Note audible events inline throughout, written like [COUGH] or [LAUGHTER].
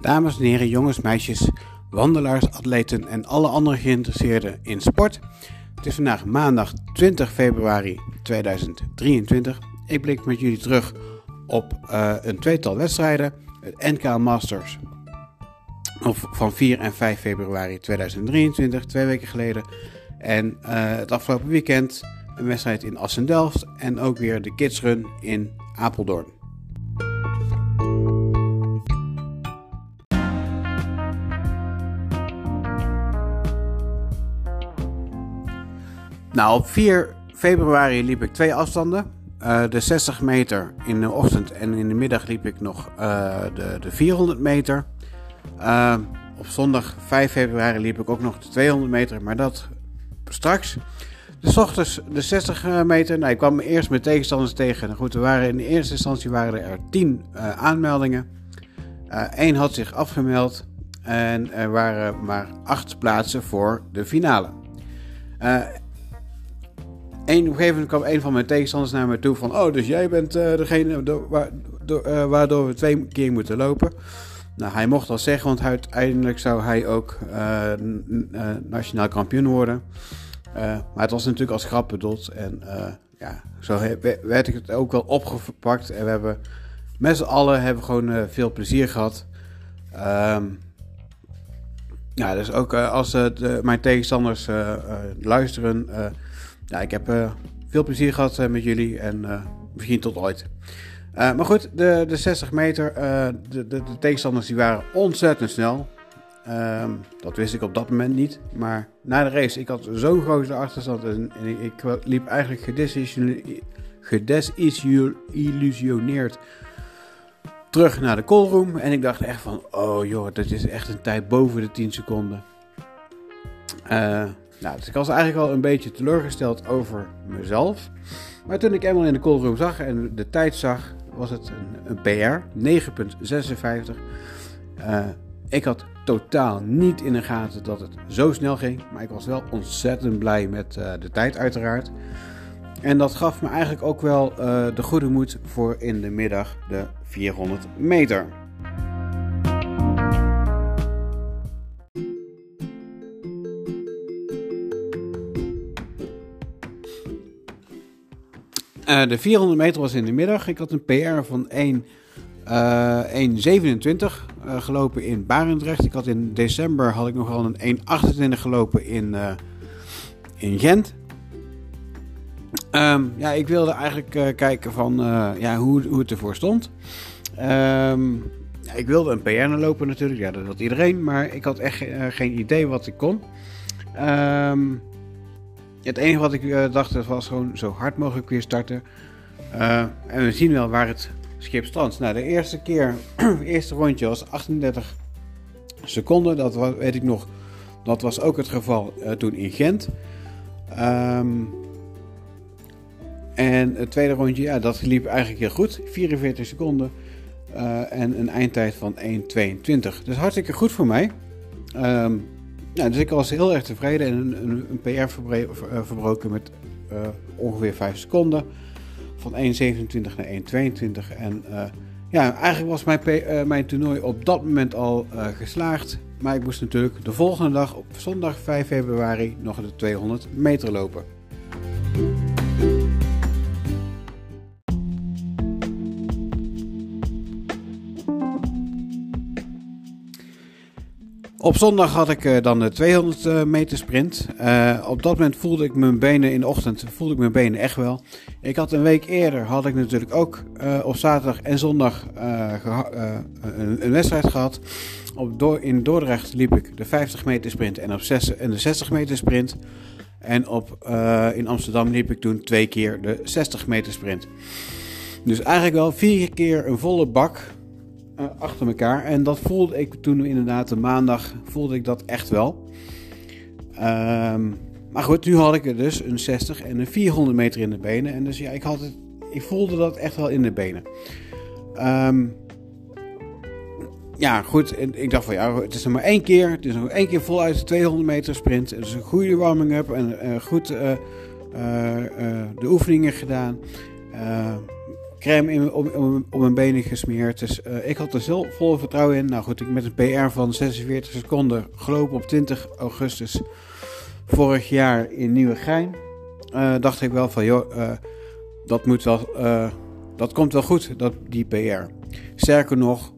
Dames en heren, jongens, meisjes, wandelaars, atleten en alle andere geïnteresseerden in sport. Het is vandaag maandag 20 februari 2023. Ik blik met jullie terug op uh, een tweetal wedstrijden. Het NK Masters van 4 en 5 februari 2023, twee weken geleden. En uh, het afgelopen weekend een wedstrijd in Assen-Delft en ook weer de Kids Run in Apeldoorn. Nou, op 4 februari liep ik twee afstanden. Uh, de 60 meter in de ochtend en in de middag liep ik nog uh, de, de 400 meter. Uh, op zondag 5 februari liep ik ook nog de 200 meter, maar dat straks. De ochtends de 60 meter. Nou, ik kwam eerst met tegenstanders tegen. Nou goed, er waren in de eerste instantie waren er 10 aanmeldingen. Eén had zich afgemeld en er waren maar 8 plaatsen voor de finale. Op een gegeven moment kwam een van mijn tegenstanders naar me toe van... Oh, dus jij bent uh, degene uh, waardoor we twee keer moeten lopen. Nou, hij mocht dat zeggen, want uiteindelijk zou hij ook uh, nationaal kampioen worden. maar het was natuurlijk als grap bedoeld. En ja, zo werd ik het ook wel opgepakt. En we hebben met z'n allen hebben gewoon veel plezier gehad. Um, ja, dus ook als mijn tegenstanders luisteren ja, ik heb uh, veel plezier gehad uh, met jullie en uh, misschien tot ooit. maar goed, de, de 60 meter, de, de, de, tegenstanders die waren ontzettend snel. Ehm, dat wist ik op dat moment niet. Maar na de race, ik had zo'n grote achterstand en, ik, liep eigenlijk gedesillusioneerd terug naar de callroom. En ik dacht echt van, oh joh, dat is echt een tijd boven de 10 seconden. Nou, dus ik was eigenlijk al een beetje teleurgesteld over mezelf. Maar toen ik eenmaal in de callroom zag en de tijd zag, was het een, een PR, 9.56. Uh, ik had totaal niet in de gaten dat het zo snel ging. Maar ik was wel ontzettend blij met uh, de tijd uiteraard. En dat gaf me eigenlijk ook wel uh, de goede moed voor in de middag de 400 meter. Uh, de 400 meter was in de middag. Ik had een PR van 1, uh, 1,27 uh, gelopen in Barendrecht. Ik had in december had ik nog al een 1,28 gelopen in, uh, in Gent. Um, ja, ik wilde eigenlijk uh, kijken van ja, hoe, hoe het ervoor stond. Um, ja, ik wilde een PR lopen natuurlijk, ja, dat had iedereen. Maar ik had echt geen idee wat ik kon. Um, het enige wat ik uh, dacht was gewoon zo hard mogelijk weer starten. Uh, en we zien wel waar het schip strandt. Nou, de eerste keer, het [CLEARS THROAT] eerste rondje was 38 seconden. Dat was, weet ik nog. Dat was ook het geval uh, toen in Gent. Um, en het tweede rondje, ja, dat liep eigenlijk heel goed. 44 seconden. en een eindtijd van 1.22. Dus hartstikke goed voor mij. Um, dus ik was heel erg tevreden en een, een, een PR eh, verbroken met uh, ongeveer 5 seconden. Van 1,27 naar 1,22. En uh, ja, eigenlijk was mijn, mijn toernooi op dat moment al geslaagd. Maar ik moest natuurlijk de volgende dag op zondag 5 februari nog de 200 meter lopen. Op zondag had ik uh, dan de 200 uh, meter sprint. Uh, op dat moment voelde ik mijn benen in de ochtend voelde ik mijn benen echt wel. Ik had een week eerder had ik natuurlijk ook op zaterdag en zondag een, een, wedstrijd gehad. Op in Dordrecht liep ik de 50 meter sprint en, op 6, en de 60 meter sprint. En op, in Amsterdam liep ik toen twee keer de 60 meter sprint. Dus eigenlijk wel vier keer een volle bak uh, achter elkaar. En dat voelde ik toen inderdaad de maandag, voelde ik dat echt wel. Um, maar goed, nu had ik er dus een 60 en een 400 meter in de benen. En dus ja, ik, had het, ik voelde dat echt wel in de benen. Um, ja, goed. En ik dacht van ja, het is nog maar één keer. Het is nog één keer voluit de 200 meter sprint. Het is een goede warming-up en uh, goed uh, de oefeningen gedaan. Crème in, om, mijn benen gesmeerd. Dus ik had er zo vol vertrouwen in. Nou goed, ik met een PR van 46 seconden gelopen op 20 augustus vorig jaar in Nieuwegein. Uh, dacht ik wel van, joh, dat moet wel, dat komt wel goed, dat, die PR. Sterker nog,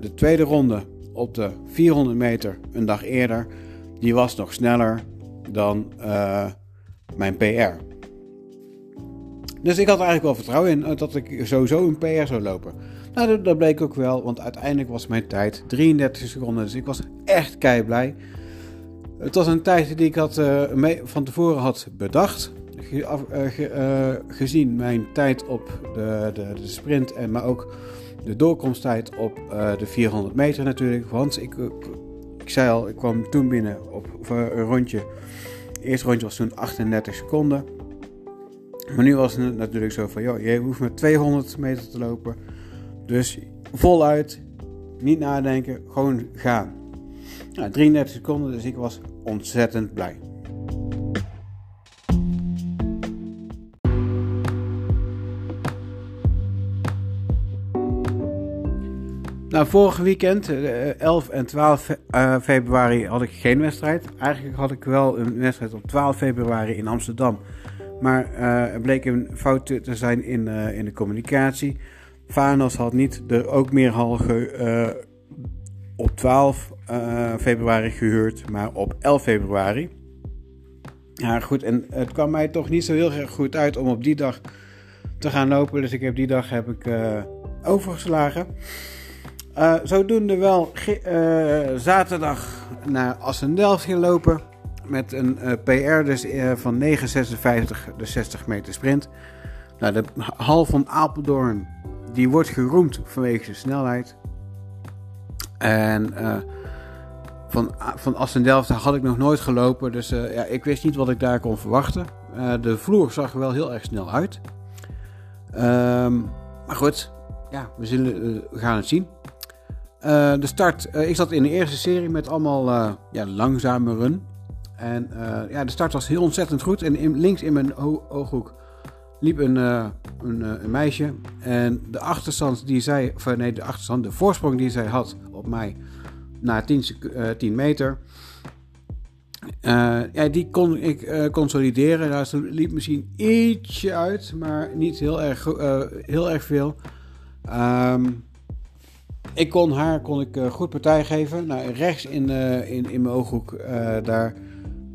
de tweede ronde op de 400 meter een dag eerder, die was nog sneller dan mijn PR. Dus ik had eigenlijk wel vertrouwen in eh, dat ik sowieso een PR zou lopen. Nou, dat, bleek ook wel, want uiteindelijk was mijn tijd 33 seconden. Dus ik was echt kei blij. Het was een tijd die ik had, mee, van tevoren had bedacht. Ge, gezien mijn tijd op de, de, de sprint, en maar ook de doorkomsttijd op de 400 meter natuurlijk. Want ik, ik zei al, ik kwam toen binnen op een rondje. Het eerste rondje was toen 38 seconden. Maar nu was het natuurlijk zo van, joh, je hoeft maar 200 meter te lopen. Dus voluit, niet nadenken, gewoon gaan. Nou, 33 seconden, dus ik was ontzettend blij. Nou, vorige weekend, 11 eh, en 12 eh, februari, had ik geen wedstrijd. Eigenlijk had ik wel een wedstrijd op 12 februari in Amsterdam. Maar uh, er bleek een fout te zijn in, in de communicatie. Vanos had niet de ook meer halge op 12 februari gehuurd, maar op 11 februari. Ja, goed, en het kwam mij toch niet zo heel erg goed uit om op die dag te gaan lopen. Dus ik heb die dag heb ik overgeslagen. Zodoende wel zaterdag naar Assendelft gelopen. Met een uh, PR dus, van 9,56 de 60 meter sprint. Nou, de hal van Apeldoorn die wordt geroemd vanwege zijn snelheid. En van, van Assendelft had ik nog nooit gelopen. Dus ja, ik wist niet wat ik daar kon verwachten. de vloer zag er wel heel erg snel uit. Um, maar goed, ja, we, zullen, we gaan het zien. De start, ik zat in de eerste serie met allemaal ja, langzame run. En ja, de start was heel ontzettend goed. En in, links in mijn ooghoek liep een, een, een, meisje. En de achterstand die zij, of nee, de achterstand, de voorsprong die zij had op mij na 10, 10 meter. ja, die kon ik consolideren. Nou, liep misschien ietsje uit, maar niet heel erg, heel erg veel. Um, ik kon haar kon ik, goed partij geven. Nou, rechts in, in, in mijn ooghoek, daar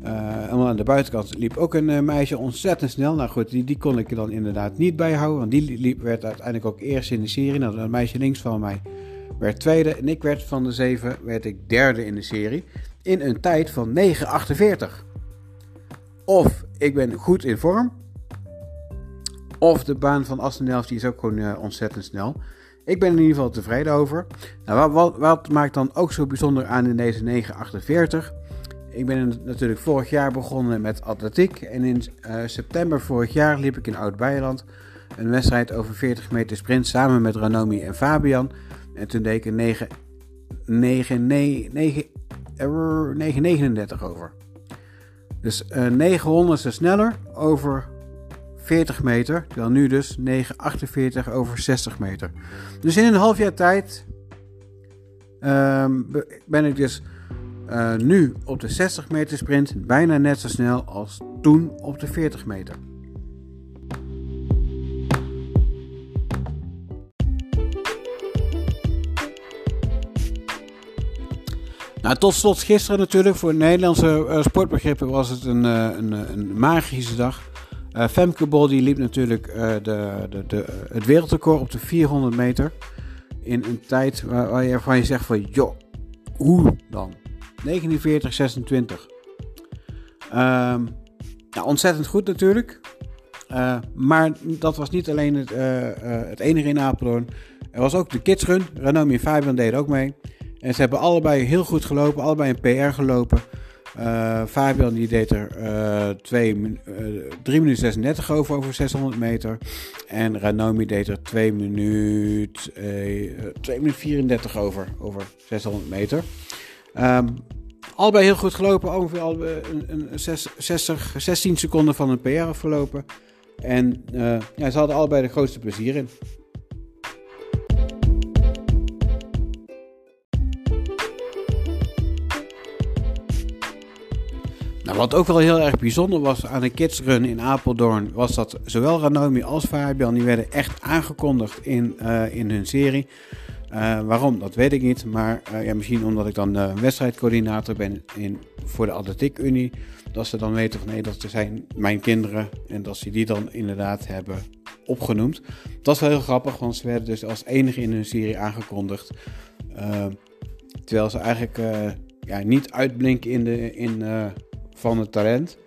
helemaal aan de buitenkant, liep ook een meisje ontzettend snel. Nou goed, die, die kon ik dan inderdaad niet bijhouden. Want die liep, werd uiteindelijk ook eerst in de serie. Nou, dat meisje links van mij werd tweede. En ik werd van de zeven werd ik derde in de serie. In een tijd van 9,48. Of ik ben goed in vorm. Of de baan van Astenelf die is ook gewoon ontzettend snel. Ik ben in ieder geval tevreden over. Nou, wat, wat, maakt dan ook zo bijzonder aan in deze 948? Ik ben natuurlijk vorig jaar begonnen met atletiek. En in uh, september vorig jaar liep ik in Oud-Beijerland een wedstrijd over 40 meter sprint samen met Ranomi en Fabian. En toen deed ik een 9, 9, 9, 9, 939 over. Dus uh, 900 sneller over 40 meter, terwijl nu dus 9,48 over 60 meter. Dus in een half jaar tijd um, ben ik dus uh, nu op de 60 meter sprint bijna net zo snel als toen op de 40 meter. Nou, tot slot gisteren natuurlijk. Voor Nederlandse uh, sportbegrippen was het een, uh, een, een magische dag. Uh, Femke Bol die liep natuurlijk de, de, de, het wereldrecord op de 400 meter. In een tijd waar, waar je, van je zegt van, joh, hoe dan? 49, 26. Um, nou, ontzettend goed natuurlijk. Uh, maar dat was niet alleen het, het enige in Apeldoorn. Er was ook de kidsrun. Ranomi en Fabian deden ook mee. En ze hebben allebei heel goed gelopen. Allebei een PR gelopen. Fabian die deed er uh, 2, uh, 3 minuten 36 over, over 600 meter. En Ranomi deed er 2 minuten, 2 minuten 34 over, over 600 meter. Um, allebei heel goed gelopen, ongeveer al een, een 6, 60, 16 seconden van een PR afgelopen. En ja, ze hadden allebei de grootste plezier in. Nou, wat ook wel heel erg bijzonder was aan de Kids Run in Apeldoorn, was dat zowel Ranomi als Fabian, die werden echt aangekondigd in, uh, in hun serie. Uh, waarom, dat weet ik niet. Maar uh, ja, misschien omdat ik dan uh, wedstrijdcoördinator ben in, voor de Atletiek Unie. Dat ze dan weten van nee, dat zijn mijn kinderen. En dat ze die dan inderdaad hebben opgenoemd. Dat is wel heel grappig, want ze werden dus als enige in hun serie aangekondigd. terwijl ze eigenlijk ja, niet uitblinken in de, in, van het talent.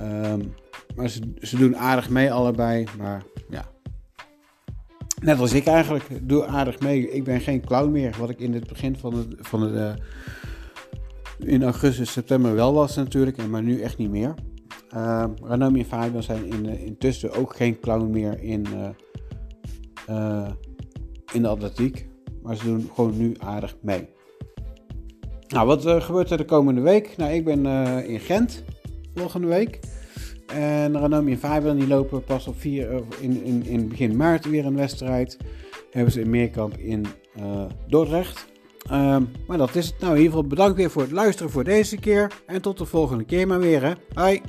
Um, maar ze, ze doen aardig mee allebei. Maar net als ik eigenlijk, doe aardig mee. Ik ben geen clown meer, wat ik in het begin van het, van het uh, in augustus, september wel was natuurlijk, maar nu echt niet meer. Uh, en Fabian zijn in, uh, intussen ook geen clown meer in, in de atletiek. Maar ze doen gewoon nu aardig mee. Nou, wat gebeurt er de komende week? Nou, ik ben in Gent volgende week. En Ranomi en Fabian die lopen pas op 4, uh, in, in, in begin maart weer een wedstrijd. Hebben ze een meerkamp in Dordrecht. Ehm, maar dat is het nou. In ieder geval bedankt weer voor het luisteren voor deze keer. En tot de volgende keer maar weer. Hoi!